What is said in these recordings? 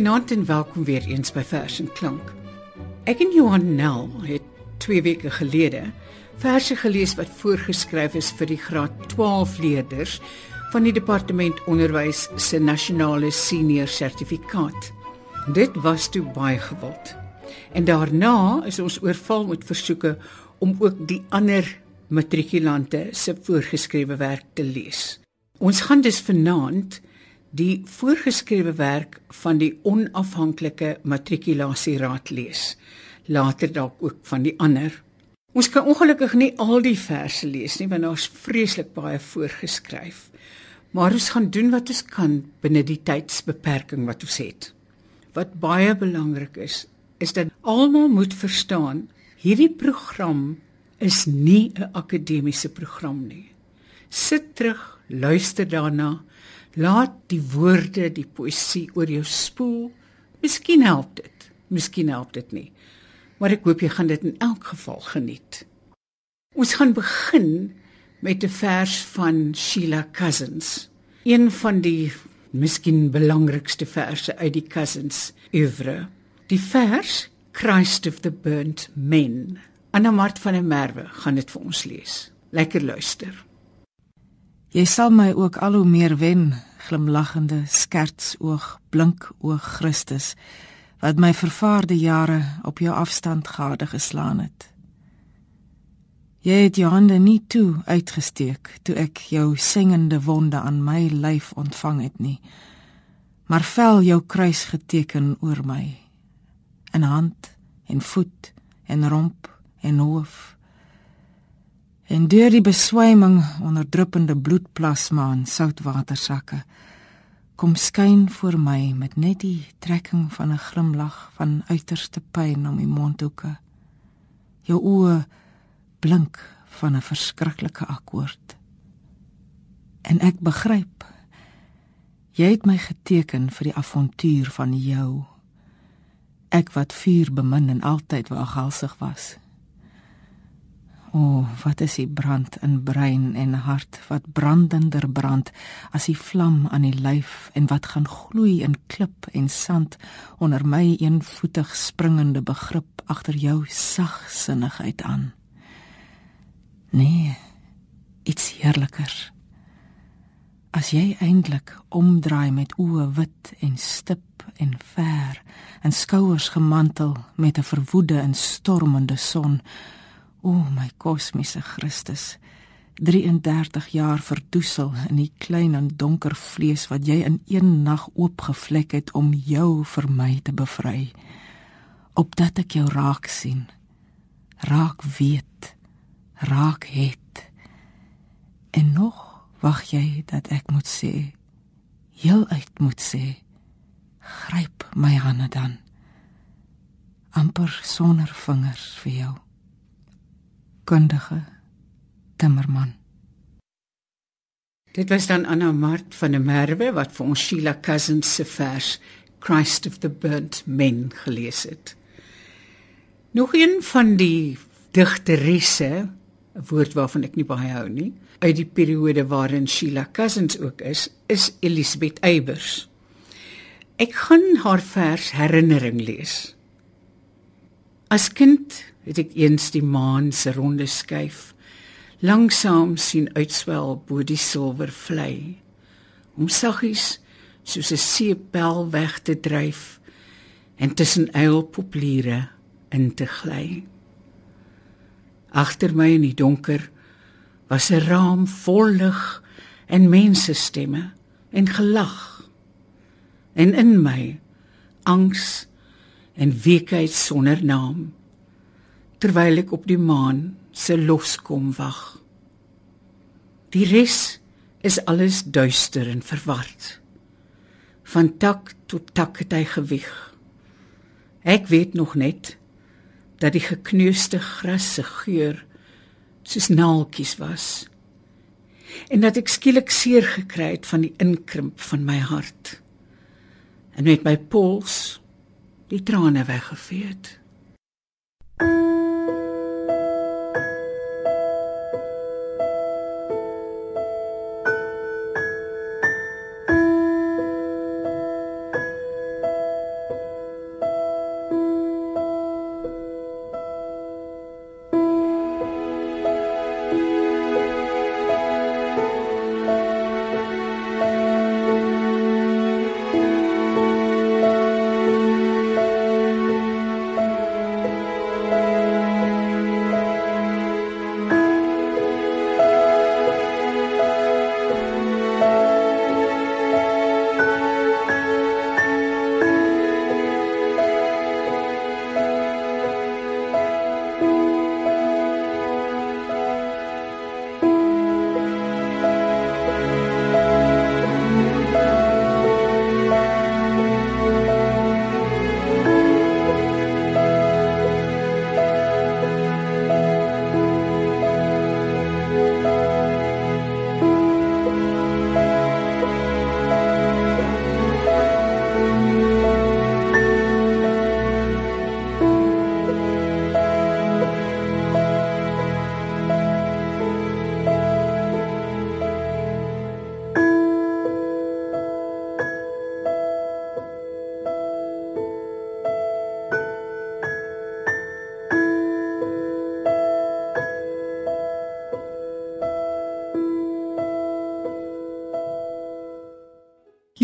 Goeienaand en welkom weer eens by Vers en Klank. Ek en Johan Nel het 2 weke gelede verse gelees wat voorgeskryf is vir die graad 12 leerders van die departement onderwys se nasionale senior sertifikaat. Dit was toe baie gewild. En daarna is ons oorval met versoeke om ook die ander matrikulante se voorgeskrewe werk te lees. Ons gaan dus vanaand die voorgeskrewe werk van die onafhanklike matrikulasieraad lees. Later dalk ook van die ander. Ons kan ongelukkig nie al die verse lees nie want daar's vreeslik baie voorgeskryf. Maar ons gaan doen wat ons kan binne die tydsbeperking wat ons het. Wat baie belangrik is, is dat almal moet verstaan hierdie program is nie 'n akademiese program nie. Sit terug, luister daarna Laat die woorde, die poësie oor jou spoel. Miskien help dit. Miskien help dit nie. Maar ek hoop jy gaan dit in elk geval geniet. Ons gaan begin met 'n vers van Sheila Cousins. Een van die miskien belangrikste verse uit die Cousins oeuvre. Die vers Christ of the Burnt Men. Anna Mart van der Merwe gaan dit vir ons lees. Lekker luister. Jy sal my ook al hoe meer wen, glimlaggende skertsoog, blink oog Christus, wat my vervaarde jare op jou afstand gade geslaan het. Jy het jou hande nie toe uitgesteek toe ek jou singende wonde aan my lyf ontvang het nie, maar vel jou kruis geteken oor my in hand en voet en romp en hoof en deur die beswyming onder druppende bloedplasma en soutwatersakke kom skyn voor my met net die trekking van 'n glimlag van uiterste pyn om die mondhoeke. Jou oë blink van 'n verskriklike akkoord. En ek begryp jy het my geteken vir die avontuur van jou. Ek wat vuur bemin en altyd waaghalsig was O, oh, wat is die brand in brein en hart wat brandender brand as die vlam aan die lyf en wat gaan gloei in klip en sand onder my eenvoetig springende begrip agter jou sagsinnigheid aan. Nee, iets heerliker. As jy eintlik omdraai met oë wit en stip en ver en skouers gemantel met 'n verwoede en stormende son O my kosmiese Christus, 33 jaar verdoesel in die klein en donker vlees wat jy in een nag oopgevlek het om jou vir my te bevry. Opdat ek jou raak sien, raak weet, raak het. En nog wag jy dat ek moet sê, heel uit moet sê, gryp my hande dan amper sonder vingers vir jou kundige timmerman. Dit was dan Anna Mart van der Merwe wat vir ons Sheila Cousins se vers Christ of the Burnt Men gelees het. Nog een van die digteresse, 'n woord waarvan ek nie baie hou nie, uit die periode waarin Sheila Cousins ook is, is Elisabeth Eybers. Ek gaan haar vers Herinnering lees. As kind het ek eens die maan se ronde skuif langsaam sien uitswel bo die silwer vlei. Om saggies soos 'n seepbel weg te dryf en tussen uilpopliere in te gly. Agter my in die donker was 'n raam vol lig en mense stemme en gelag en in my angs en weekheid sonder naam terwyl ek op die maan se loskom wag. Die res is alles duister en verward. Van tak tot tak het hy gewig. Ek weet nog net dat die gekneusde gras se geur soos naaltjies was en dat ek skielik seer gekry het van die inkrimp van my hart en met my pols die trane weggevee het.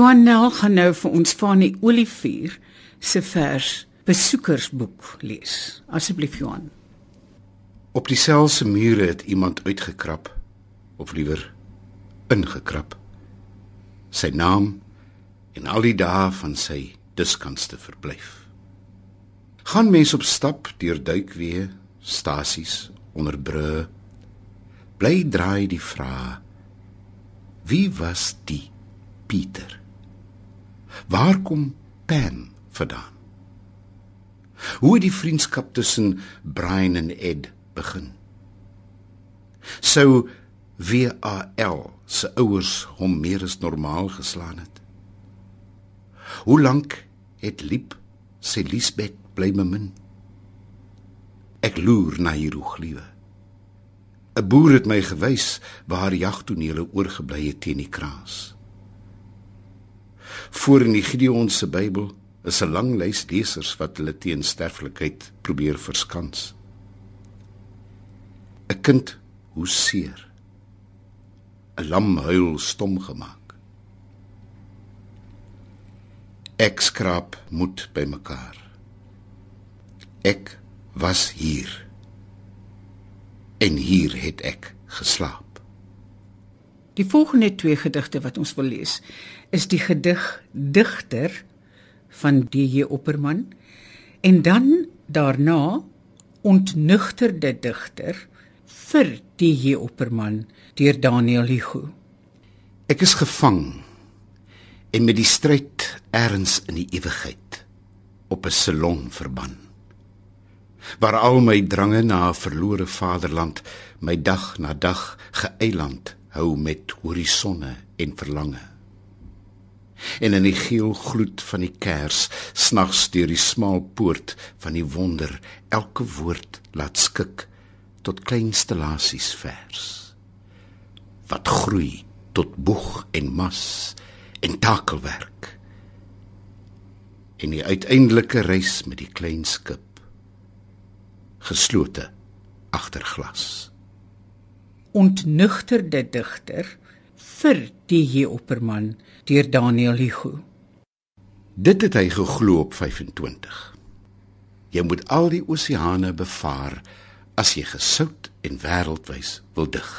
Johan Nel gaan nou vir ons van die Olivier se vers besoekersboek lees. Asseblief Johan. Op die sel se mure het iemand uitgekrap of liewer ingekrap. Sy naam en al die dae van sy diskanste verblyf. Gaan mense op stap deur duikweë, stasies onder brûe. Bly draai die vraag: Wie was die Pieter? Waar kom Pan vandaan? Hoe het die vriendskap tussen Brian en Ed begin? Sou WAL se ouers hom meer as normaal geslaan het? Hoe lank het Liep sy Liesbeth bly bemin? Ek loer na hierogliewe. 'n Boer het my gewys waar jagtonele oorgebly het teen die kraas. Voor in die Gideon se Bybel is 'n lang lys lesers wat hulle teen sterflikheid probeer verskans. 'n Kind hoe seer. 'n Lam huil stom gemaak. Ek skraap moed bymekaar. Ek was hier. En hier het ek geslaap. Die volgende twee gedigte wat ons wil lees, is die gedig Digter van D.J. Opperman en dan daarna Ontnugterde digter vir D.J. Opperman deur Daniel Hugo. Ek is gevang en met die stryd erns in die ewigheid op 'n salon verban waar al my drange na 'n verlore vaderland my dag na dag geëiland hou met horisonne en verlange en in die geel gloed van die kers snags deur die smal poort van die wonder elke woord laat skik tot klein stellasies vers wat groei tot boeg en mas en takelwerk en die uiteindelike reis met die klein skip geslote agter glas ontnugterde digter vir die hier opperman deur Daniel Hugo. Dit het hy geglo op 25. Jy moet al die oseane bevaar as jy gesout en wêreldwys wil dig.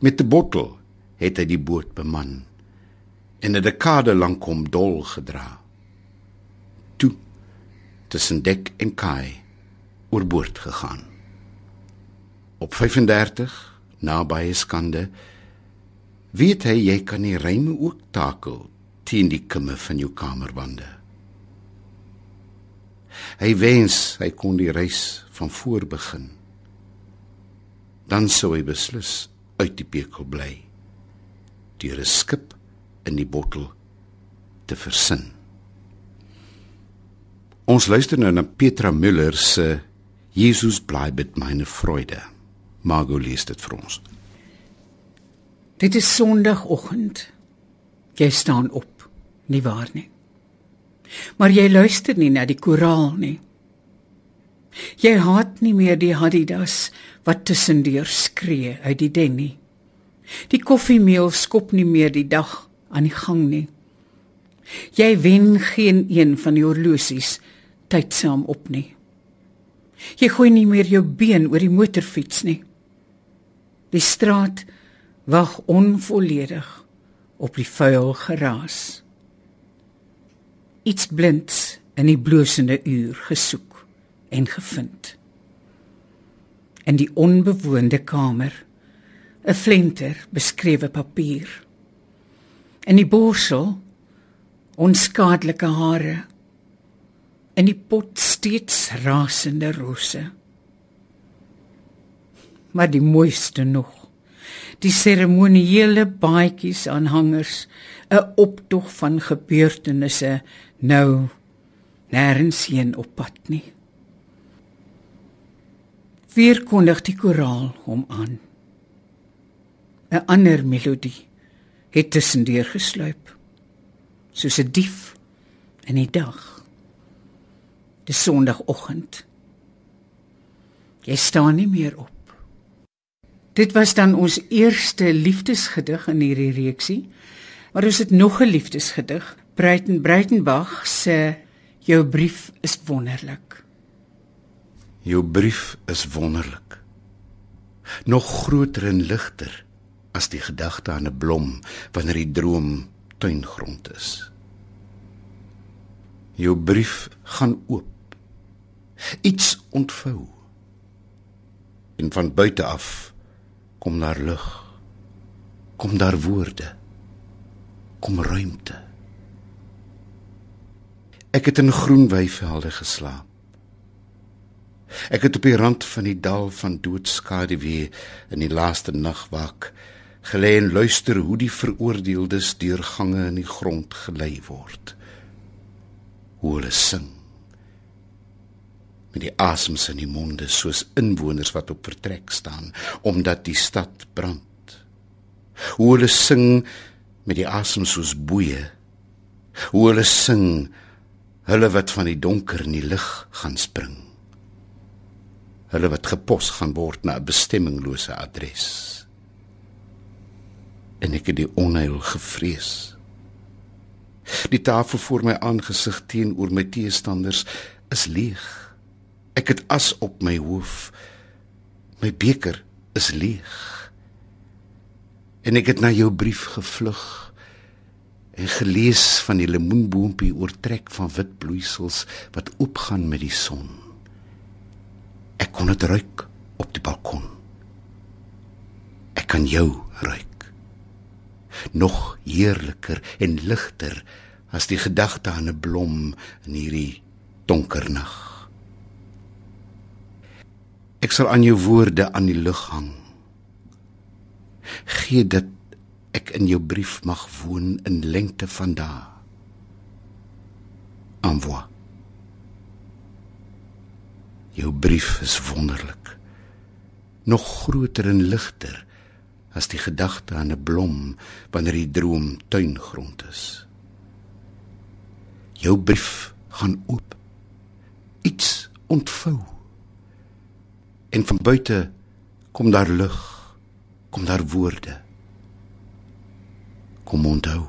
Met 'n bottel het hy die boot beman en 'n dekade lank hom dol gedra. Toe tussen dek en kaai oorboord gegaan. Op 35 naby skande weet hy jy kan die ryme ook takel teen die kimme van jou kamerwande. Hy wens hy kon die reis van voor begin. Dan sou hy beslis uit die bekel bly. Deur 'n skip in die bottel te versin. Ons luister nou na Petra Müller se Jesus bleibet meine Freude. Margot lees dit vir ons. Dit is Sondagoggend. Jy staan op, nie waar nie? Maar jy luister nie na die koraal nie. Jy haat nie meer die Adidas wat tussendeur skree uit die den nie. Die koffiemeel skop nie meer die dag aan die gang nie. Jy wen geen een van die horlosies tydsaam op nie. Jy gooi nie meer jou been oor die motorfiets nie. Die straat wag onvolledig op die vuil geraas. Iets blinds in die blosende uur gesoek en gevind. In die onbewoonde kamer 'n flenter beskrewe papier. In die borsel onskadelike hare. In die pot steeds rasende rose. Maar die mooiste nog die seremoniele baadjies aan hangers, 'n optog van gebeurtenisse nou nêrens heen op pad nie. Weer kondig die koraal hom aan. 'n Ander melodie het tussendeur gesluip, soos 'n dief in die dag. Dis Sondagoggend. Jy staan nie meer op. Dit was dan ons eerste liefdesgedig in hierdie reeksie Maar ons het nog 'n liefdesgedig, Breiten Breitenbach se Jou brief is wonderlik. Jou brief is wonderlik. Nog groter en ligter as die gedagte aan 'n blom wanneer die droom tuingrond is. Jou brief gaan oop. Iets ontvou. En van buite af kom daar lig. Kom daar woorde. Kom ruimte. Ek het in groen weivelde geslaap. Ek het op die rand van die dal van doodskade weer in die laaste nag waak gelê en luister hoe die veroordeeldes deur gange in die grond gelei word. Hoe hulle sing met die asems in die monde soos inwoners wat op vertrek staan omdat die stad brand. Hoe hulle sing met die asem soos boeye. Hoe hulle sing hulle wat van die donker in die lig gaan spring. Hulle wat gepos gaan word na 'n bestemminglose adres. En ek het die onheil gevrees. Die tafel voor my aangesig teenoor my teestanders is leeg. Ek het as op my hoof. My beker is leeg. En ek het na jou brief gevlug en gelees van die lemoenboompie oortrek van wit bloeisels wat oopgaan met die son. Ek kon dit ruik op die balkon. Ek kan jou ruik. Nog heerliker en ligter as die gedagte aan 'n blom in hierdie donker nag. Ek sal aan jou woorde aan die lug hang. Gee dit ek in jou brief mag woon in lengte van dae. Envoi. Jou brief is wonderlik. Nog groter en ligter as die gedagte aan 'n blom wanneer die droom tuingrond is. Jou brief gaan oop. Iets ontvou. En van buite kom daar lig, kom daar woorde kom onthou.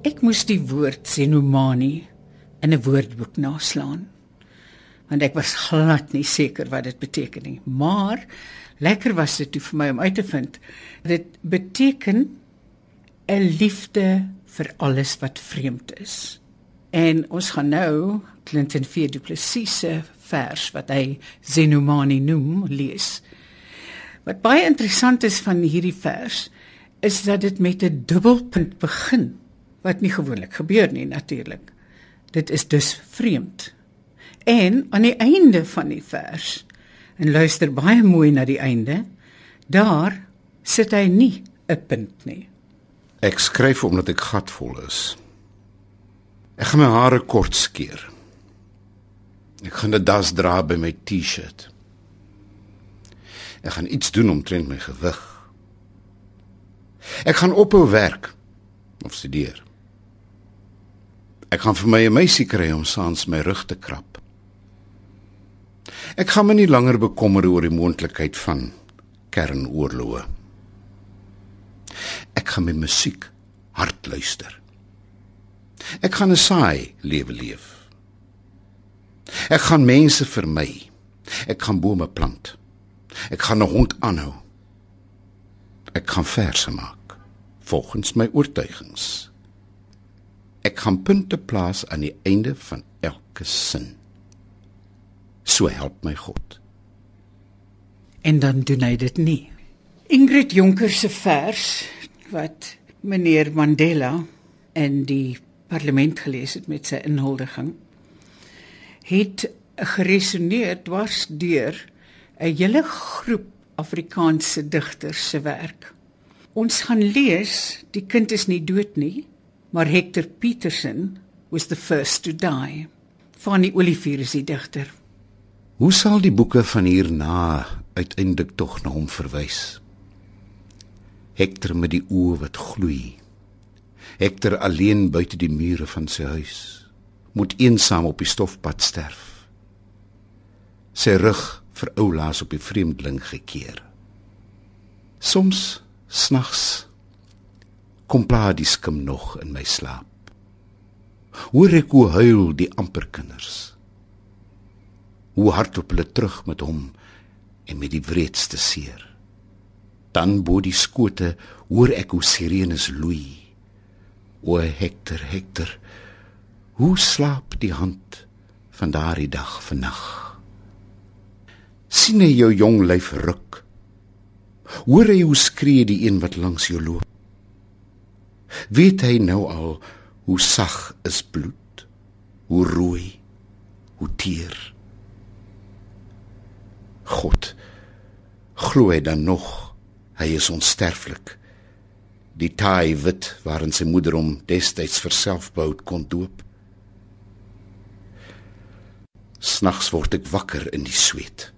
Ek moes die woord Senomani in 'n woordeboek naslaan. Want ek was glad nie seker wat dit beteken nie. Maar lekker was dit vir my om uit te vind. Dit beteken 'n liefde vir alles wat vreemd is. En ons gaan nou Clinton V Du Plessis se vers wat hy Senomani noem lees. Wat baie interessant is van hierdie vers is dat dit met 'n dubbelpunt begin wat nie gewoonlik gebeur nie natuurlik. Dit is dus vreemd. En aan die einde van die vers en luister baie mooi na die einde, daar sit hy nie 'n punt nie. Ek skryf omdat ek gatvol is. Ek gaan my hare kort skeer. Ek gaan 'n das dra by my T-shirt. Ek gaan iets doen omtrent my gewig. Ek gaan ophou werk of studeer. Ek gaan vir my 'n meisie kry om saans my rug te krap. Ek gaan my nie langer bekommer oor die moontlikheid van kernoorloë. Ek gaan my musiek hard luister. Ek gaan 'n saai lewe leef. Ek gaan mense vermy. Ek gaan bome plant. Ek gaan 'n hond aanhou. Ek gaan verse maak volgens my oortuigings. Ek gaan punte plaas aan die einde van elke sin. So help my God. En dan doen hy dit nie. Ingrid Jonker se vers wat meneer Mandela in die parlement gelees het met sy inhuldiging het geresoneer dwars deur 'n hele groep Afrikaanse digters se werk. Ons gaan lees Die kind is nie dood nie, maar Hector Peterson was the first to die. Die Olivier is die digter. Hoe sal die boeke van hierna uiteindelik tog na hom verwys? Hector met die oë wat gloei. Hector alleen buite die mure van sy huis, moet eensaam op die stofpad sterf. Sy rug vir oulaas op die vreemdeling gekeer. Soms snags kom pla die skim nog in my slaap. Hoor ek hoe huil die amper kinders. Hoe hardop hulle terug met hom en met die wreedste seer. Dan bo die skote hoor ek hoe sirenes loei. O Hector, Hector, hoe slaap die hand van daardie dag vannag? sien hy jou jong lyf ruk. Hoor hy hoe skree die een wat langs jou loop. Weet hy nou al hoe sag is bloed, hoe rooi, hoe teer. God glo hy dan nog hy is onsterflik? Die taai wit waarin sy moeder hom destyds vir selfbehoud kon doop? Snags word ek wakker in die sweet.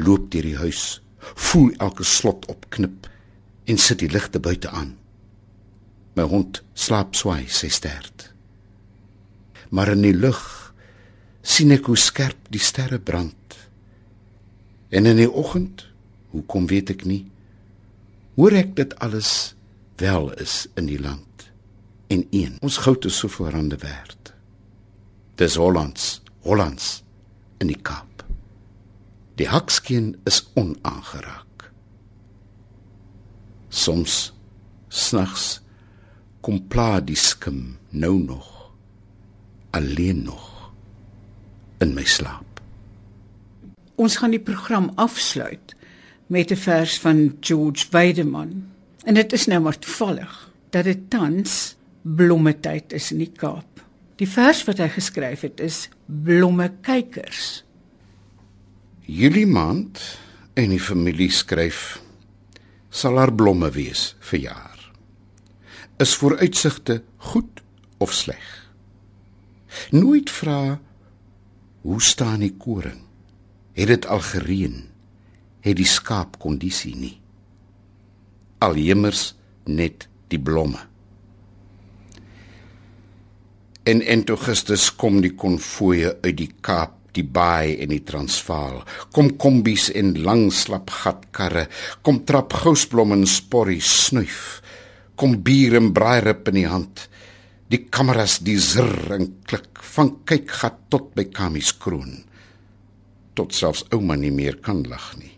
Loop deur die huis voel elke slot opknip en sit die ligte buite aan my hond slaap swaai sy stert maar in die lug sien ek hoe skerp die sterre brand En in die oggend, hoekom weet ek nie, hoor ek dit alles wel is in die land en een. Ons goud is so verande werd. Dis Hollands, Hollands in die Kaap. Die hakskeen is onaangeraak. Soms snags kom pla die skim nou nog alleen nog in my slaap. Ons gaan die program afsluit met 'n vers van George Weideman. En dit is nou maar toevallig dat dit tans blommetyd is in die Kaap. Die vers wat hy geskryf het is Blommekykers. Julie maand en die familie skryf sal haar blomme wees vir jaar. Is vooruitsigte goed of sleg? Nooit vra hoe staan die koring? het dit al gereën? Het die skaap kondisie nie? Al hemers net die blomme. En en Augustus kom die konvoë uit die Kaap die baai en die Transvaal. Kom kombies en lang slap gatkarre kom trap gousblomme en sporrie snuif kom bier en braairip in die hand die kameras die zr en klik van kykgat tot by Kamies kroon tot selfs ouma nie meer kan lag nie.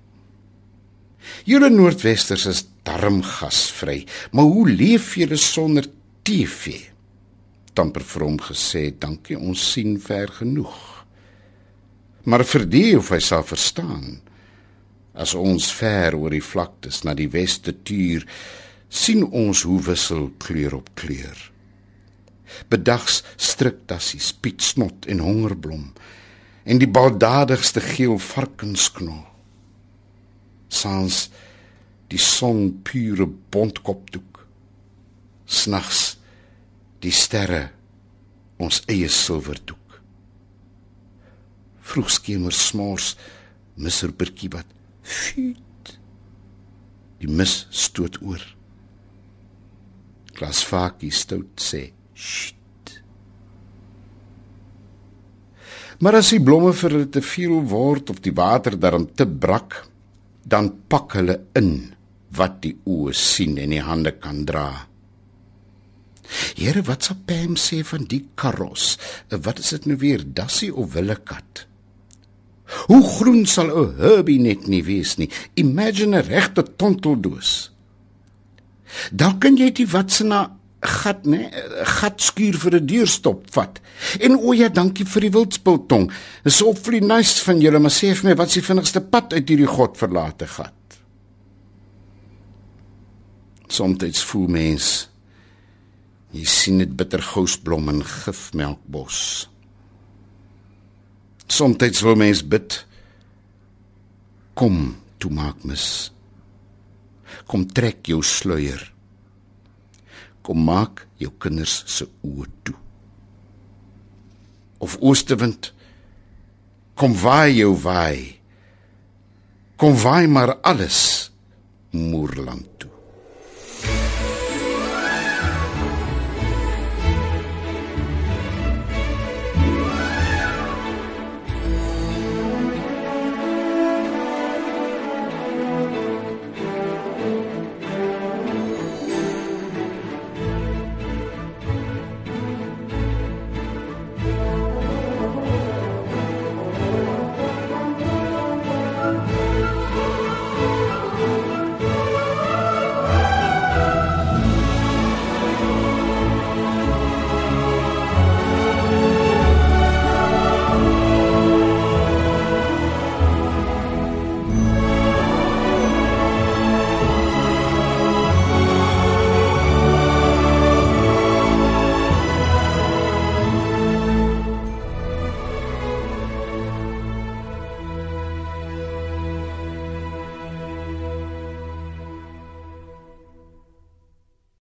Julle Noordwesters is darm gasvry, maar hoe leef julle sonder TV? Tamper vir hom gesê, dankie, ons sien ver genoeg. Maar vir die of hy sal verstaan, as ons ver oor die vlaktes na die weste tuur, sien ons hoe wissel kleur op kleur. Bedags stryk dassies, pietsnot en hongerblom en die baldadigste geel varkensknol. Sans die son pure bontkopdoek. Snags die sterre ons eie silwerdoek. Vroegskemer smors misroepertjie wat fiet. Die mis stoot oor. Glasvakie stout sê shit. Maar as die blomme vir hulle te veel word of die water daarom te brak, dan pak hulle in wat die oë sien en die hande kan dra. Here, wat sê Pam sê van die karos? Wat is dit nou weer, dassie of willekat? Hoe groen sal 'n herbie net nie wees nie. Imagine 'n regte tonteldoos. Dan kan jy dit wat se na gat nê, gat skuur vir 'n deurstop vat. En o ja, dankie vir die wildspultong. Dis vlie nice van julle, maar sê vir my wat is die vinnigste pad uit hierdie godverlate gat? Soms voel mens jy sien dit bittergousblom en gifmelkbos. Soms wil mens bid kom toe maak mis. Kom trek jou sluier. Kom maak jou kinders se oë toe. Of oostewind kom waai jou waai. Kom waai maar alles moerland toe.